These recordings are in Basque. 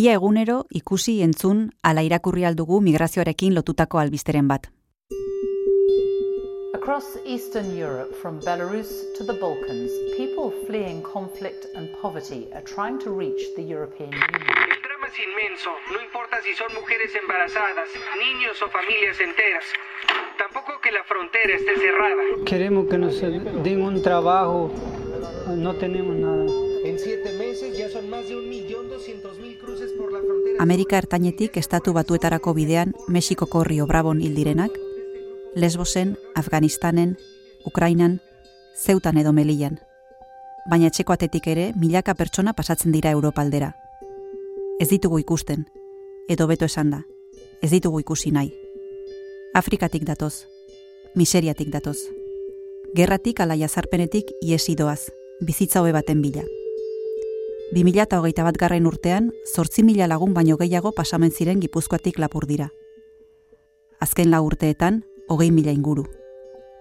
Ia egunero ikusi entzun ala irakurri aldugu migrazioarekin lotutako albisteren bat. Across Eastern Europe, from Belarus to the Balkans, people fleeing conflict and poverty are trying to reach the European Union. El drama es inmenso, no importa si son mujeres embarazadas, niños o familias enteras. Tampoco que la frontera esté cerrada. Queremos que nos den un trabajo, no tenemos nada. Amerika ertainetik estatu batuetarako bidean Mexikoko Rio Brabon hildirenak, Lesbosen, Afganistanen, Ukrainan, Zeutan edo Melian. Baina etxeko atetik ere milaka pertsona pasatzen dira Europa aldera. Ez ditugu ikusten, edo beto esan da, ez ditugu ikusi nahi. Afrikatik datoz, miseriatik datoz. Gerratik ala jazarpenetik iesi doaz, bizitza hobe baten bila. 2008 bat garren urtean, zortzi mila lagun baino gehiago pasamen ziren gipuzkoatik lapur dira. Azken lau urteetan, hogei mila inguru.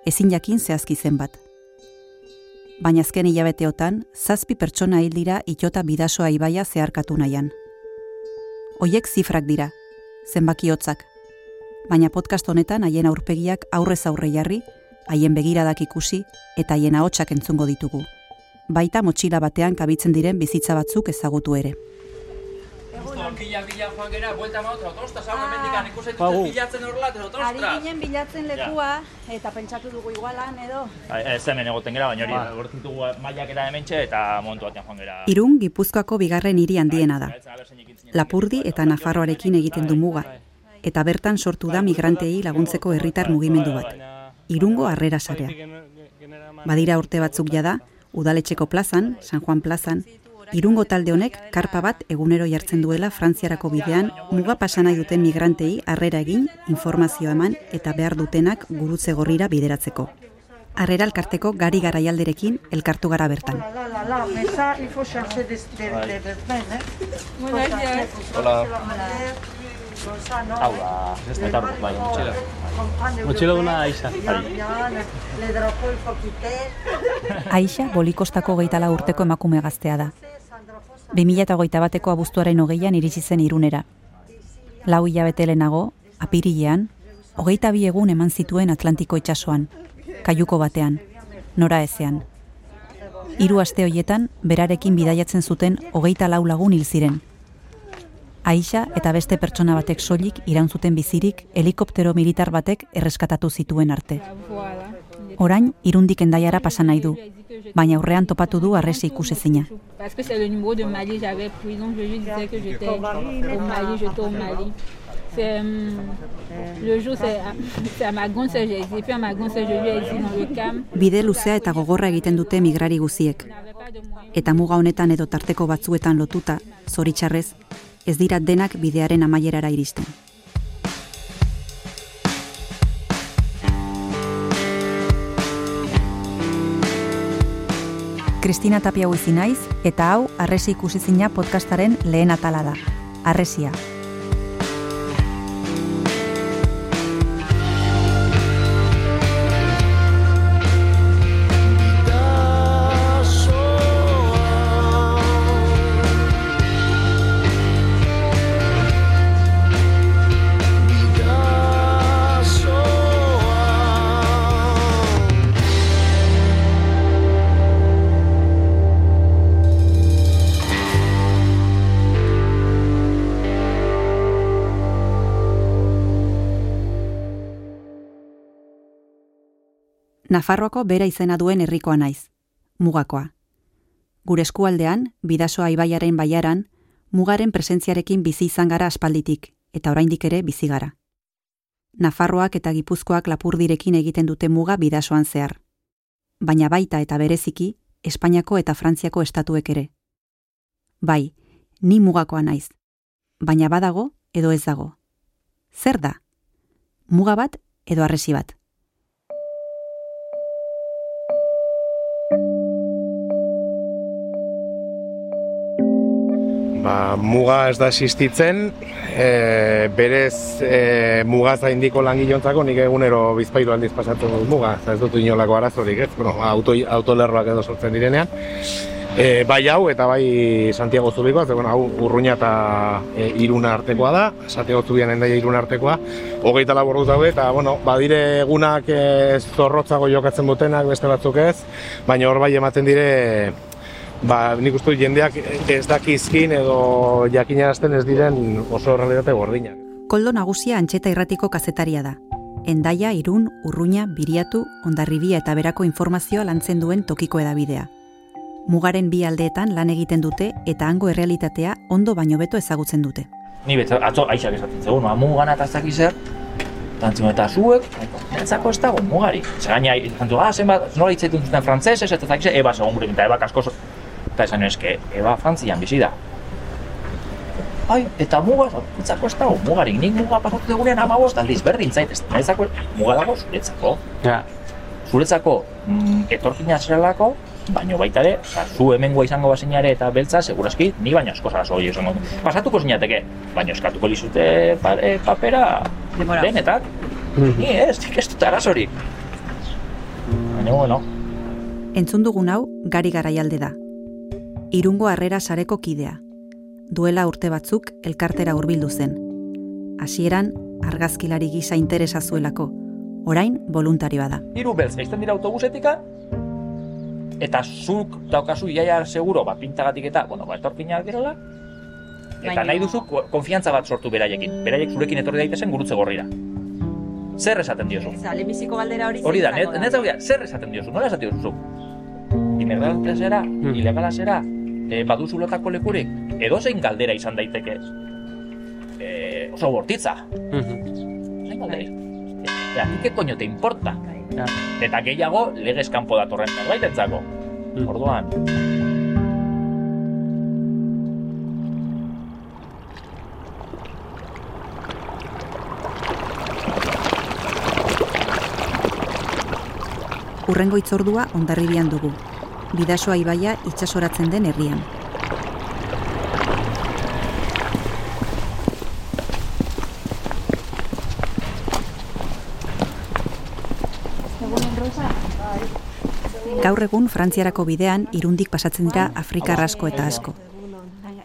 Ezin jakin zehazki zenbat. Baina azken hilabeteotan, zazpi pertsona hil dira itota bidasoa ibaia zeharkatu nahian. Hoiek zifrak dira, zenbaki hotzak. Baina podcast honetan haien aurpegiak aurrez aurre jarri, haien begiradak ikusi eta haien ahotsak entzungo ditugu. Baita motxila batean kabitzen diren bizitza batzuk ezagutu ere. Bila, bila, joan gera, buelta ma otra, otostas, hau dute bilatzen horrela, eta Ari ginen bilatzen lekua, eta pentsatu dugu igualan edo. Ez hemen egoten gera, baina hori Ba. gortitugu mailak era hementxe eta momentu batean joan gera. Irun Gipuzkoako bigarren hiri handiena da. Lapurdi eta Nafarroarekin egiten du muga, eta bertan sortu da migrantei laguntzeko herritar mugimendu bat. Irungo harrera sarea. Badira urte batzuk jada, udaletxeko plazan, San Juan plazan, Irungo talde honek karpa bat egunero jartzen duela Frantziarako bidean muga pasa nahi duten migrantei harrera egin, informazioa eman eta behar dutenak gurutze gorrira bideratzeko. Harrera elkarteko gari garaialderekin elkartu gara bertan. Hau da, eta bai, motxila. Motxila duna aiza. Aixa bolikostako geitala urteko emakume gaztea da. 2008 bateko abuztuaren hogeian iritsi zen irunera. Lau hilabete lehenago, apirilean, hogeita bi egun eman zituen Atlantiko itsasoan, kaiuko batean, nora ezean. Hiru aste hoietan, berarekin bidaiatzen zuten hogeita lau lagun hil ziren. Aixa eta beste pertsona batek soilik iraun zuten bizirik helikoptero militar batek erreskatatu zituen arte. Orain, irundik endaiara pasa nahi du, baina aurrean topatu du arresi ikusezina. Bide luzea eta gogorra egiten dute migrari guziek. Eta muga honetan edo tarteko batzuetan lotuta, zoritxarrez, ez dira denak bidearen amaierara iristen. Kristina Tapia naiz, eta hau Arresi ikusizina podcastaren lehen atala da. Arresia. Nafarroako bera izena duen herrikoa naiz, mugakoa. Gure eskualdean, bidasoa ibaiaren baiaran, mugaren presentziarekin bizi izan gara aspalditik, eta oraindik ere bizi gara. Nafarroak eta Gipuzkoak lapurdirekin egiten dute muga bidasoan zehar. Baina baita eta bereziki, Espainiako eta Frantziako estatuek ere. Bai, ni mugakoa naiz. Baina badago edo ez dago. Zer da? Muga bat edo arresi bat? Ba, muga ez da existitzen, e, berez e, mugaz indiko langilontzako nik egunero bizpailu handiz pasatu dut muga, ez dut inolako arazorik, ez? Bueno, auto, autolerroak edo sortzen direnean. E, bai hau eta bai Santiago Zubikoa, ze bueno, hau urruña eta e, iruna artekoa da, Santiago Zubian endaia iruna artekoa, hogeita labor dut daude, eta bueno, badire egunak e, zorrotzago jokatzen dutenak beste batzuk ez, baina hor bai ematen dire ba, nik uste dut jendeak ez dakizkin edo jakinarazten ez diren oso realitate gordinak. Koldo nagusia antxeta irratiko kazetaria da. Endaia, Irun, Urruña, Biriatu, Ondarribia eta berako informazioa lantzen duen tokiko edabidea. Mugaren bi aldeetan lan egiten dute eta hango errealitatea ondo baino beto ezagutzen dute. Ni betza, atzo aixak esaten zegoen, no, mugana eta ez dakiz zer, Tantzimo eta zuek, netzako ez dago mugari. Zer gaina, tantu, ah, zenbat, nola hitzaitun zuten frantzesez, eta zakiz, eba segon gurekin, eta eba kasko, eta esan eske, eba frantzian bizi da. Ai, eta muga, netzako ez dago mugarik, nik muga pasatu dugunean amabost, aldiz berdin zait, ez netzako, muga dago zuretzako. Ja. Zuretzako, mm, etorkina zerelako, baino baita ere, oza, zu hemengoa izango bazinare eta beltza, segurazki, ni baino asko zara zoi izango. Pasatuko zinateke, baino eskatuko lizute pare, papera Denbora. denetak. Ni ez, nik ez dut arazorik. Baina, bueno, Entzun dugun hau gari garaialde da. Irungo harrera sareko kidea. Duela urte batzuk elkartera hurbildu zen. Hasieran argazkilari gisa interesa zuelako. Orain voluntarioa da. hiru beltz, eizten dira autobusetika, eta zuk daukazu iaia seguro, ba, pintagatik eta, bueno, ba, etorkinak direla, eta nahi duzu ko- konfiantza bat sortu beraiekin. Beraiek zurekin etorri daitezen gurutze gorrira. Zer esaten diozu? Eta lehenbiziko galdera hori Hori da, net, net zer esaten diozu, nola esaten diozu? Ilegalta zera, ilegala zera, e, baduzu lotako lekurik, edo zein galdera izan daiteke. E, oso bortitza, zein galdera. Eta, nik koño te importa. Ja. Eta gehiago, legez kanpo datorren zerbaitentzako. Orduan, Urrengo itzordua ondarribian dugu. Bidasoa ibaia itsasoratzen den herrian. Gaur egun Frantziarako bidean irundik pasatzen dira Afrikar asko eta asko.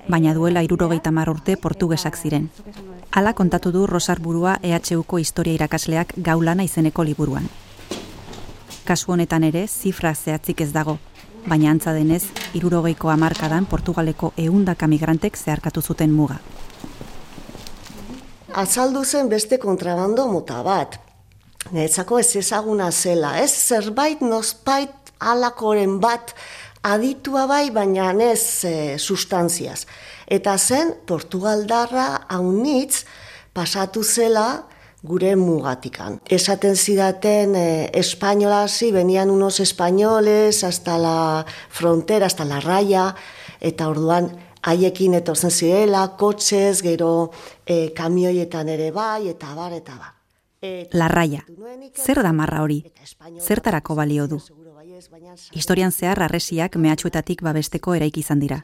Baina duela irurogeita mar urte portugesak ziren. Hala kontatu du Rosar Burua EHUko historia irakasleak gaulana izeneko liburuan. Kasu honetan ere, zifra zehatzik ez dago, baina antza denez, irurogeiko hamarkadan Portugaleko eundaka migrantek zeharkatu zuten muga. azaldu zen beste kontrabando mota bat. Netzako ez ezaguna zela, ez zerbait nozpait alakoren bat aditua bai, baina ez e, sustantziaz. Eta zen Portugaldarra haunitz pasatu zela gure mugatikan. Esaten zidaten eh, espainolasi, venían unos españoles hasta la frontera, hasta la raya, eta orduan haiekin etortzen zirela, kotxez, gero eh, kamioietan ere bai, eta bar, eta bar. Eta La Raya. Zer da marra hori? Zertarako balio du? Historian zehar arresiak mehatxuetatik babesteko eraiki izan dira.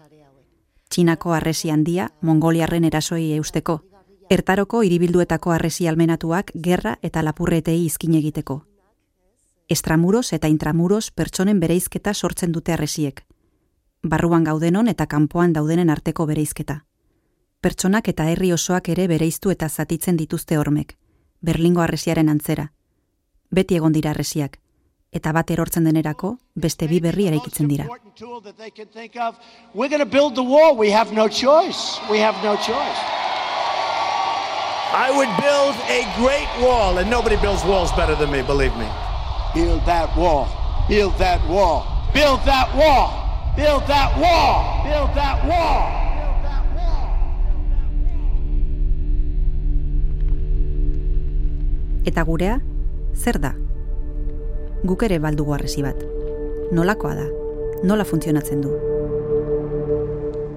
Txinako arresi handia, Mongoliarren erasoi eusteko, Ertaroko hiribilduetako arresi almenatuak gerra eta lapurretei izkin egiteko. Estramuros eta intramuros pertsonen bereizketa sortzen dute arresiek. Barruan gaudenon eta kanpoan daudenen arteko bereizketa. Pertsonak eta herri osoak ere bereiztu eta zatitzen dituzte hormek. Berlingo arresiaren antzera. Beti egon dira arresiak. Eta bat erortzen denerako, beste bi berri eraikitzen dira. We're going to build the wall. We have no choice. We have no choice. I would build a great wall, and nobody builds walls better than me, believe me. Build that wall. Build that wall. Build that wall. Build that wall. Build that wall. Eta gurea, zer da? Guk ere baldugu arresi bat. Nolakoa da? Nola funtzionatzen du?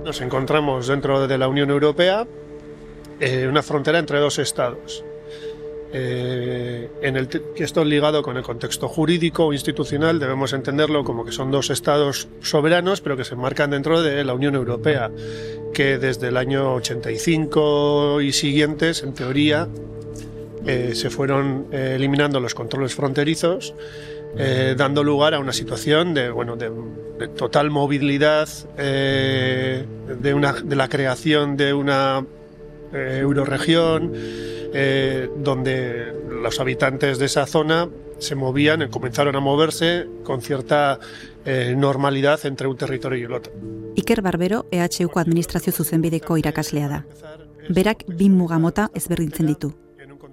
Nos encontramos dentro de la Unión Europea, eh, una frontera entre dos estados. Eh, en que esto ligado con el contexto jurídico o institucional debemos entenderlo como que son dos estados soberanos pero que se enmarcan dentro de la Unión Europea que desde el año 85 y siguientes en teoría eh, se fueron eh, eliminando los controles fronterizos dando lugar a una situación de, bueno, de, total movilidad, de, una, de la creación de una eh, euroregión, eh, donde los habitantes de esa zona se movían, comenzaron a moverse con cierta eh, normalidad entre un territorio y el otro. Iker Barbero EHUko administrazio zuzenbideko irakaslea da. Berak bi muga mota ezberdintzen ditu.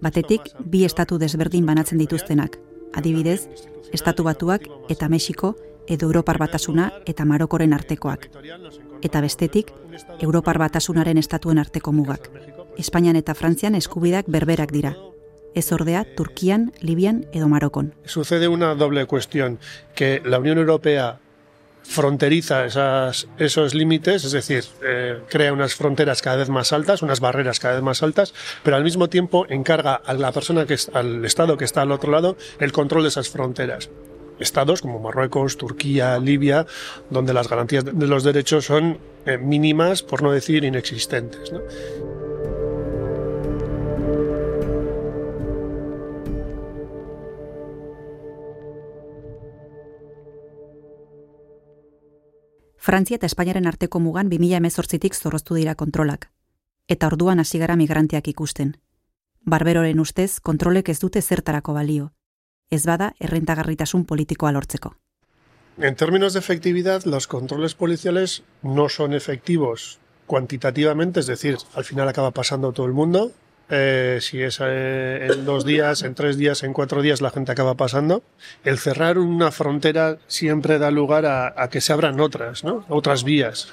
Batetik, bi estatu desberdin banatzen dituztenak. Adibidez, Estatu Batuak eta Mexiko edo Europar Batasuna eta Marokoren artekoak. Eta bestetik, Europar Batasunaren estatuen arteko mugak. Espainian eta Frantzian eskubidak berberak dira. Ez ordea, Turkian, Libian edo Marokon. Sucede una doble cuestión, que la Unión Europea fronteriza esas, esos límites, es decir, eh, crea unas fronteras cada vez más altas, unas barreras cada vez más altas, pero al mismo tiempo encarga a la persona que es, al Estado que está al otro lado el control de esas fronteras. Estados como Marruecos, Turquía, Libia, donde las garantías de los derechos son eh, mínimas, por no decir inexistentes. ¿no? Frantzia eta Espainiaren arteko mugan 2018tik zorroztu dira kontrolak. Eta orduan hasi gara migranteak ikusten. Barberoren ustez, kontrolek ez dute zertarako balio. Ez bada, errentagarritasun politikoa lortzeko. En términos de efectividad, los controles policiales no son efectivos cuantitativamente, es decir, al final acaba pasando todo el mundo. Eh, si es eh, en dos días, en tres días, en cuatro días, la gente acaba pasando. El cerrar una frontera siempre da lugar a, que se abran otras, ¿no? Otras vías.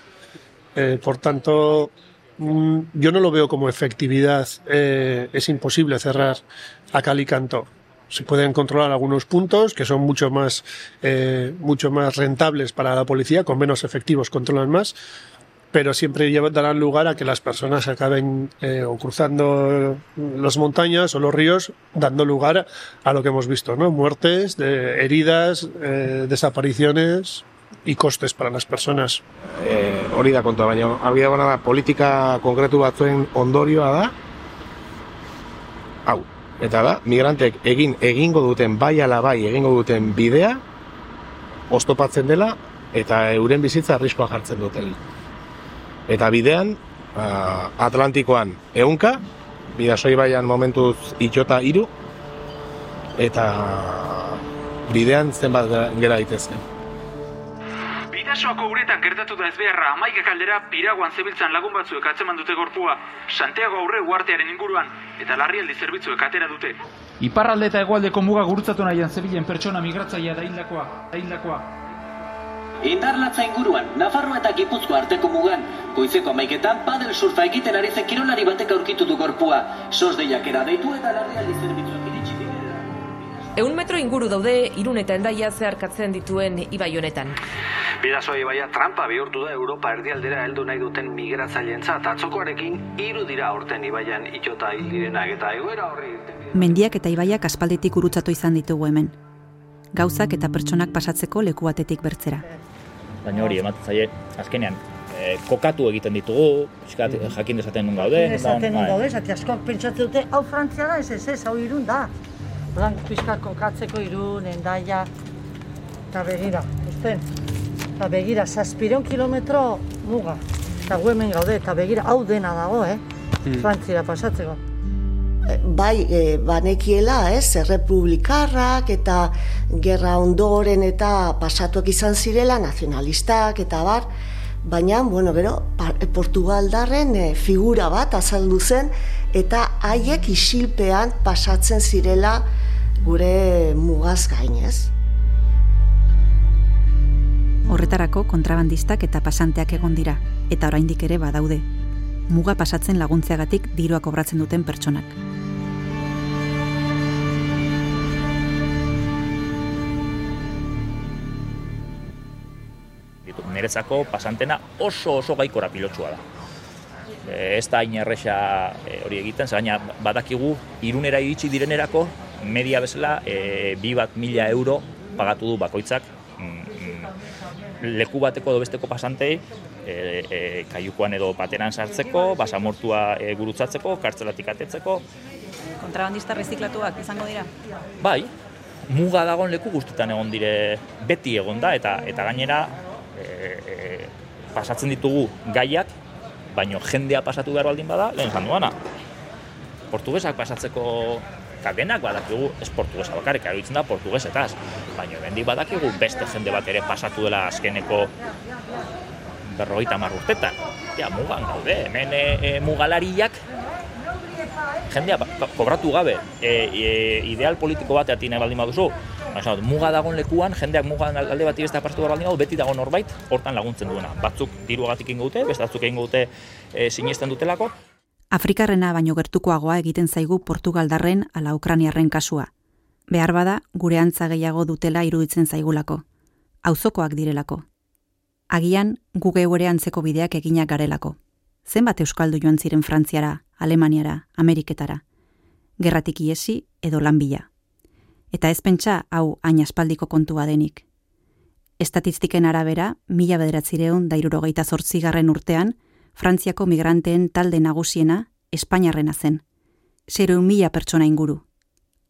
Eh, por tanto, mm, yo no lo veo como efectividad. Es imposible cerrar a cal y canto. Se pueden controlar algunos puntos que son mucho más, mucho más rentables para la policía, con menos efectivos controlan más, pero siempre darán lugar a que las personas acaben eh, o cruzando las montañas o los ríos, dando lugar a lo que hemos visto, ¿no? Muertes, de, heridas, eh, desapariciones y costes para las personas. E, hori da kontua, baina argi dagoena da politika konkretu batzuen ondorioa da hau. Eta da, migrantek egin egingo duten bai ala bai egingo duten bidea oztopatzen dela eta euren bizitza arriskoa jartzen duten. Eta bidean, Atlantikoan eunka, bidasoi baian momentuz itxota iru, eta bidean zenbat gera- daitezke. Bidasoako uretan gertatu da ezbeharra, amaika kaldera piraguan zebiltzan lagun batzuek atzeman dute gorpua, Santiago aurre uartearen inguruan, eta larrialdi zerbitzuek atera dute. Iparralde eta hegoaldeko muga gurutzatu nahian zebilen pertsona migratzaia da hildakoa, da hildakoa. Indarlatza inguruan, Nafarroa eta Gipuzkoa arteko mugan, goizeko amaiketan padel surfa egiten ari zen kirolari batek aurkitu du gorpua. Sos deiakera deitu eta larrialdi zerbitzuak iritsi direla. Eun metro inguru daude irun eta endaia zeharkatzen dituen ibai honetan. Bidaso ibaia trampa bihurtu da Europa erdialdera heldu nahi duten migratzaileentzat atzokoarekin hiru dira aurten ibaian itxota hil direnak eta egoera horri Mendiak eta ibaiak aspalditik gurutzatu izan ditugu hemen. Gauzak eta pertsonak pasatzeko leku batetik bertzera. Baina hori, ematen zaie, azkenean, e, kokatu egiten ditugu, pixkat, jakin dezaten nun gauden. eta Esaten bai. gaude, zati askok pentsatzen dute, hau Frantzia da, ez ez ez, hau irun da. Ordan pixka kokatzeko irun, endaia, eta begira, usten. Eta begira, zazpiron kilometro muga. Eta gu hemen gaude, eta begira, hau dena dago, eh? Mm. Frantziara pasatzeko. Bai e, banekiela, ez, errepublikarrak eta gerra ondoren eta pasatuak izan zirela, nazionalistak eta bar, baina, bueno, gero, Portugaldarren e, figura bat azaldu zen, eta haiek isilpean pasatzen zirela gure mugaz gainez. Horretarako kontrabandistak eta pasanteak egon dira, eta oraindik ere badaude. Muga pasatzen laguntzeagatik dirua kobratzen duten pertsonak. Ditu, Nerezako pasantena oso oso gaikora pilotsua da. E, ez da hain erresa e, hori egiten, ze baina badakigu irunera iritsi direnerako media bezala e, bi bat mila euro pagatu du bakoitzak mm, mm, leku bateko edo besteko pasantei e, e, kaiukoan edo pateran sartzeko, basamortua e, gurutzatzeko, kartzelatik atetzeko, Kontrabandista reziklatuak izango dira? Bai, muga dagoen leku guztietan egon dire beti egon da eta eta gainera e, pasatzen ditugu gaiak baino jendea pasatu behar baldin bada lehen jan duana. Portugesak pasatzeko eta denak badakigu ez portugesa bakarrik erabiltzen da portugesetaz. Baino bendik badakigu beste jende bat ere pasatu dela azkeneko berrogeita hamar urtetan. Ja mugan gaude hemen e, e, mugalariak jendea ba, kobratu gabe. E, e, ideal politiko bat atine baldin baduzu Baina, muga dagoen lekuan, jendeak muga alde bat ibestea partu behar baldin beti dago norbait, hortan laguntzen duena. Batzuk diruagatik ingo dute, beste batzuk ingo dute e, sinesten dutelako. Afrikarrena baino gertukoagoa egiten zaigu Portugaldarren ala Ukraniarren kasua. Behar bada, gure antza gehiago dutela iruditzen zaigulako. Auzokoak direlako. Agian, gu geure antzeko bideak eginak garelako. Zenbat euskaldu joan ziren Frantziara, Alemaniara, Ameriketara. Gerratik iesi edo lanbila eta ez pentsa hau hain aspaldiko kontua denik. Estatistiken arabera, mila bederatzireun dairurogeita zortzigarren urtean, Frantziako migranteen talde nagusiena Espainiarrena zen. Zeroen mila pertsona inguru.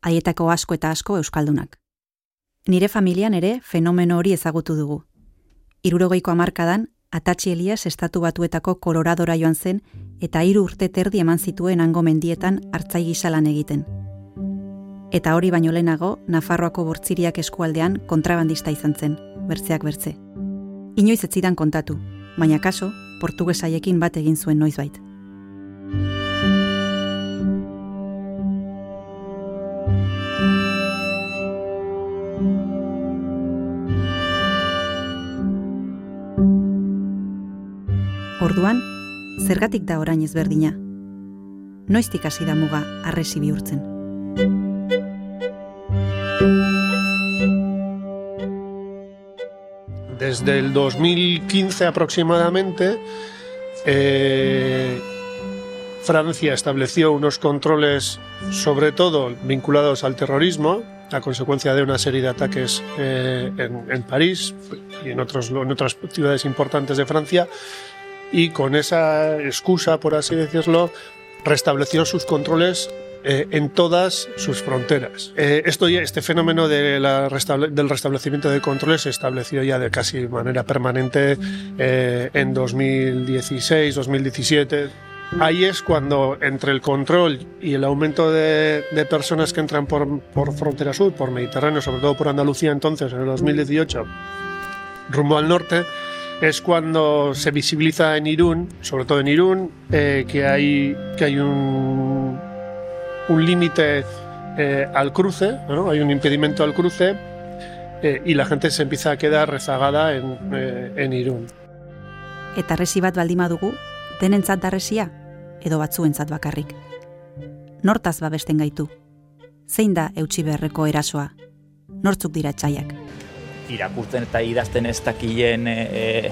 Haietako asko eta asko euskaldunak. Nire familian ere fenomeno hori ezagutu dugu. Irurogeiko amarkadan, Atatxi Elias estatu batuetako koloradora joan zen eta hiru urte terdi eman zituen hango mendietan hartzai gisalan egiten eta hori baino lehenago Nafarroako bortziriak eskualdean kontrabandista izan zen, bertzeak bertze. Inoiz ez zidan kontatu, baina kaso, portugesaiekin bat egin zuen noizbait. Orduan, zergatik da orain ezberdina. Noiztik hasi da muga arresi bihurtzen. Desde el 2015 aproximadamente, eh, Francia estableció unos controles, sobre todo vinculados al terrorismo, a consecuencia de una serie de ataques eh, en, París y en, en otras ciudades importantes de Francia, y con esa excusa, por así decirlo, restableció sus controles eh, en todas sus fronteras. Eh, este fenómeno de del restablecimiento de controles se estableció ya de casi manera permanente eh, en 2016, 2017. Ahí es cuando entre el control y el aumento de, personas que entran por, por, frontera sur, por Mediterráneo, sobre todo por Andalucía entonces, en el 2018, rumbo al norte, es cuando se visibiliza en Irún, sobre todo en Irún, que, hay, que hay un, un límite eh, al cruce, ¿no? hay un impedimento al cruce eh, y la gente se empieza a quedar rezagada en, eh, en Irún. Eta resi bat baldima dugu, denentzat darresia edo batzuentzat bakarrik. Nortaz babesten gaitu. Zein da eutsi beharreko erasoa? Nortzuk dira txaiak? Irakurtzen eta idazten ez dakien e, e,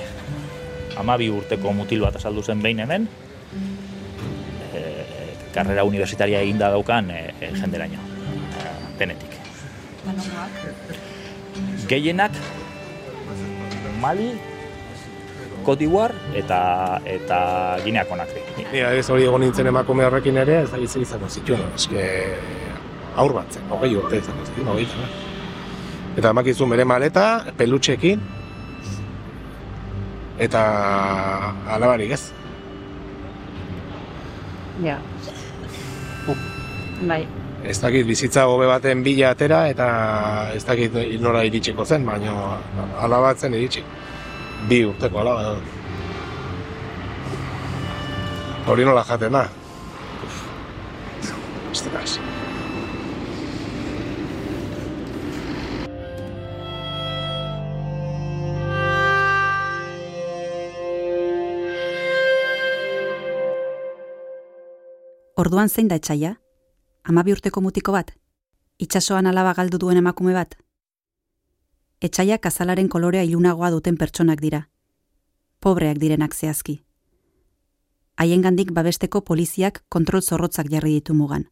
amabi urteko mutil bat azaldu zen behin hemen, karrera universitaria eginda daukan e, e, jenderaino, e, denetik. Gehienak Mali, Kotibuar eta eta Ginea Konakri. Ni ez hori egon nintzen emakume horrekin ere, ez da izango zituen, eske aur bat zen, hogei urte izango zituen, hogei Eta emakizu bere maleta, pelutxekin, eta alabarik ez. Ja, Bai. Ez dakit bizitza gobe baten bila atera eta ez dakit nora iritsiko zen, baina alabatzen iritsi. Bi urteko alaba. Hori nola jaten da. Ez Orduan zein da etxaia? Amabi urteko mutiko bat? Itxasoan alaba galdu duen emakume bat? Etxaiak azalaren kolorea ilunagoa duten pertsonak dira. Pobreak direnak zehazki. Haiengandik babesteko poliziak kontrol zorrotzak jarri ditu mugan.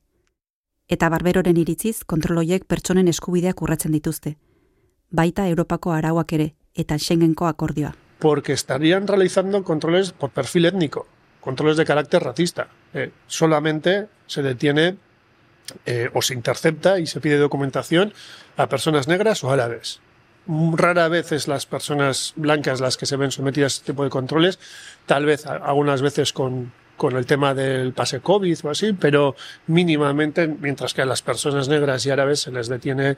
Eta barberoren iritziz kontroloiek pertsonen eskubideak urratzen dituzte. Baita Europako arauak ere, eta Schengenko akordioa. Porque estarían realizando controles por perfil étnico, controles de carácter racista. Eh, solamente se detiene eh, o se intercepta y se pide documentación a personas negras o árabes. Rara vez es las personas blancas las que se ven sometidas a este tipo de controles, tal vez algunas veces con, con el tema del pase COVID o así, pero mínimamente, mientras que a las personas negras y árabes se les detiene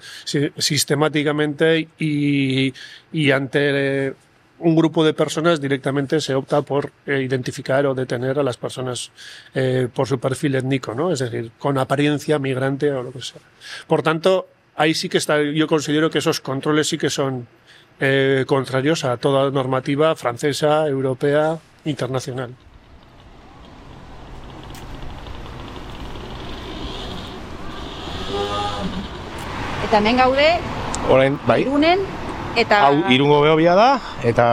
sistemáticamente y, y ante un grupo de personas directamente se opta por eh, identificar o detener a las personas eh, por su perfil étnico, ¿no? Es decir, con apariencia migrante o lo que sea. Por tanto, ahí sí que está, yo considero que esos controles sí que son eh, contrarios a toda normativa francesa, europea, internacional. Eta hemen gaude, Orain, bai. irunen, eta... Hau irungo behobia da, eta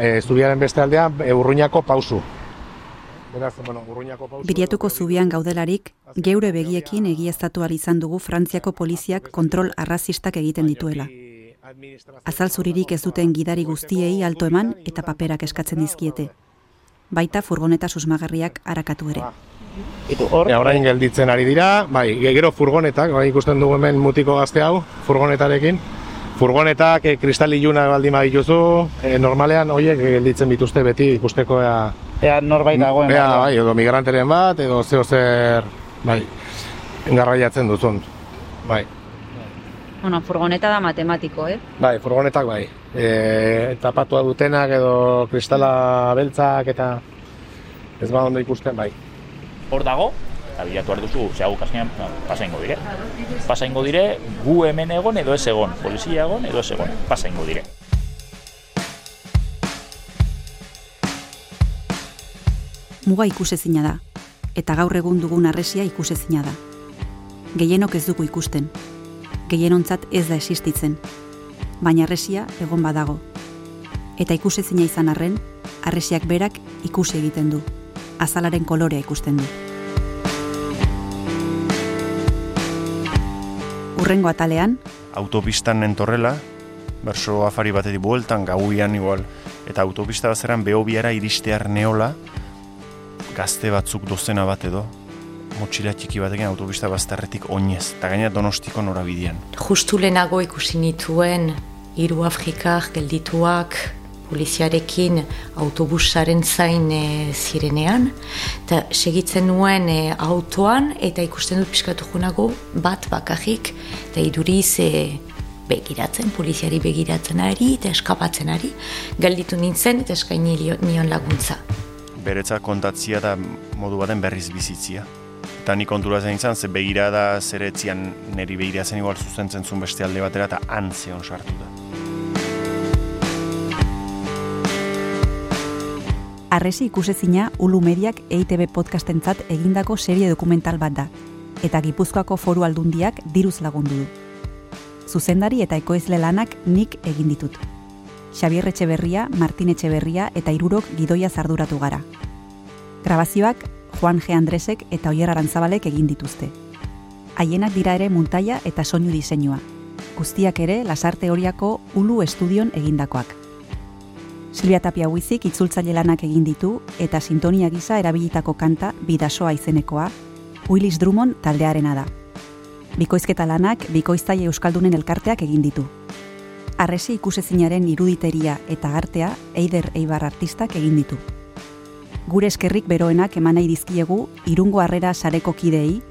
e, zubiaren beste aldean e, urruñako pausu. Beraz, bueno, urruñako pausu... Biriatuko zubian gaudelarik, geure begiekin egiaztatu izan dugu Frantziako poliziak kontrol arrazistak egiten dituela. Azal zuririk ez duten gidari guztiei alto eman eta paperak eskatzen dizkiete. Baita furgoneta susmagarriak harakatu ere. Hor, orain gelditzen ari dira, bai, gero furgonetak, bai, ikusten dugu hemen mutiko gazte hau, furgonetarekin. Furgonetak e, kristali juna baldin badituzu, e, normalean horiek gelditzen bituzte beti ikusteko ea... Ea norbait dagoen. Ea, bai, edo migranteren bat, edo zeo zer, bai, engarraiatzen duzun, bai. Bueno, furgoneta da matematiko, eh? Bai, furgonetak bai. E, tapatua dutenak edo kristala beltzak eta ez ba ondo ikusten bai. Hor dago, eta bilatu behar duzu, ze hau kasnean pasa ingo dire. Pasa ingo dire, gu hemen egon edo ez egon, polizia egon edo ez egon, pasa ingo dire. Muga ikusezina da, eta gaur egun dugun arresia ikusezina da. Gehienok ez dugu ikusten, gehienontzat ez da existitzen, baina arresia egon badago. Eta ikusezina izan arren, arresiak berak ikusi egiten du, azalaren kolorea ikusten du. Urrengo atalean, autopistan entorrela, berso afari batetik bueltan, gauian igual, eta autopista bazeran behobiara iristear neola, gazte batzuk dozena bat edo, motxila txiki batekin autopista bazterretik oinez, eta gaina donostiko norabidean. Justu lehenago ikusi nituen, hiru Afrikar geldituak, poliziarekin autobusaren zain e, zirenean, eta segitzen nuen e, autoan, eta ikusten dut piskatu junago bat bakarrik, eta iduriz e, begiratzen, poliziari begiratzen ari, eta eskapatzen ari, gelditu nintzen, eta eskaini nion laguntza. Beretza kontatzia da modu baten berriz bizitzia. Eta ni kontura zen izan, ze begirada zeretzian neri begira zen igual zuzentzen zuen beste alde batera, eta antzeon sartu da. Arresi ikusezina Ulu Mediak EITB podcastentzat egindako serie dokumental bat da, eta Gipuzkoako foru aldundiak diruz lagundu du. Zuzendari eta ekoizle lanak nik egin ditut. Xabier Etxeberria, Martin Etxeberria eta Irurok gidoia zarduratu gara. Grabazioak Juan G. Andresek eta Oier Arantzabalek egin dituzte. Haienak dira ere muntaia eta soinu diseinua. Guztiak ere Lasarte Horiako Ulu Estudion egindakoak. Silvia Tapia Huizik itzultzaile lanak egin ditu eta sintonia gisa erabilitako kanta bidasoa izenekoa, Willis Drummond taldearena da. Bikoizketa lanak bikoiztaile euskaldunen elkarteak egin ditu. Arresi ikusezinaren iruditeria eta artea Eider Eibar artistak egin ditu. Gure eskerrik beroenak eman nahi dizkiegu irungo harrera sareko kidei,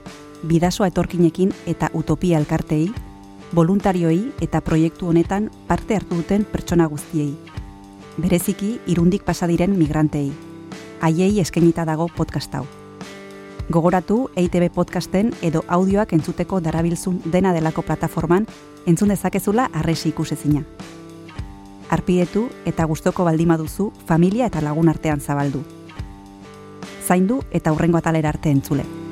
bidasoa etorkinekin eta utopia elkartei, voluntarioei eta proiektu honetan parte hartu duten pertsona guztiei bereziki irundik pasa diren migrantei. Haiei eskainita dago podcast hau. Gogoratu EITB podcasten edo audioak entzuteko darabilzun dena delako plataforman entzun dezakezula arresi ikusezina. Arpietu eta gustoko baldima duzu familia eta lagun artean zabaldu. Zaindu eta hurrengo atalera arte entzule.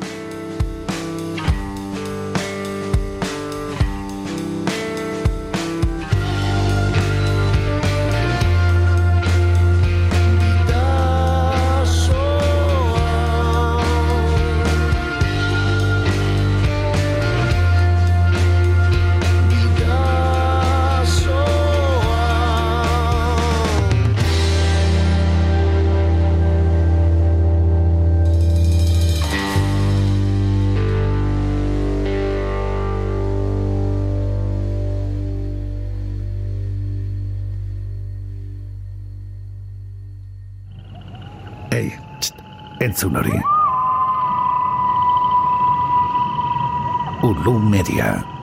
Entzun hori. Ulu Media.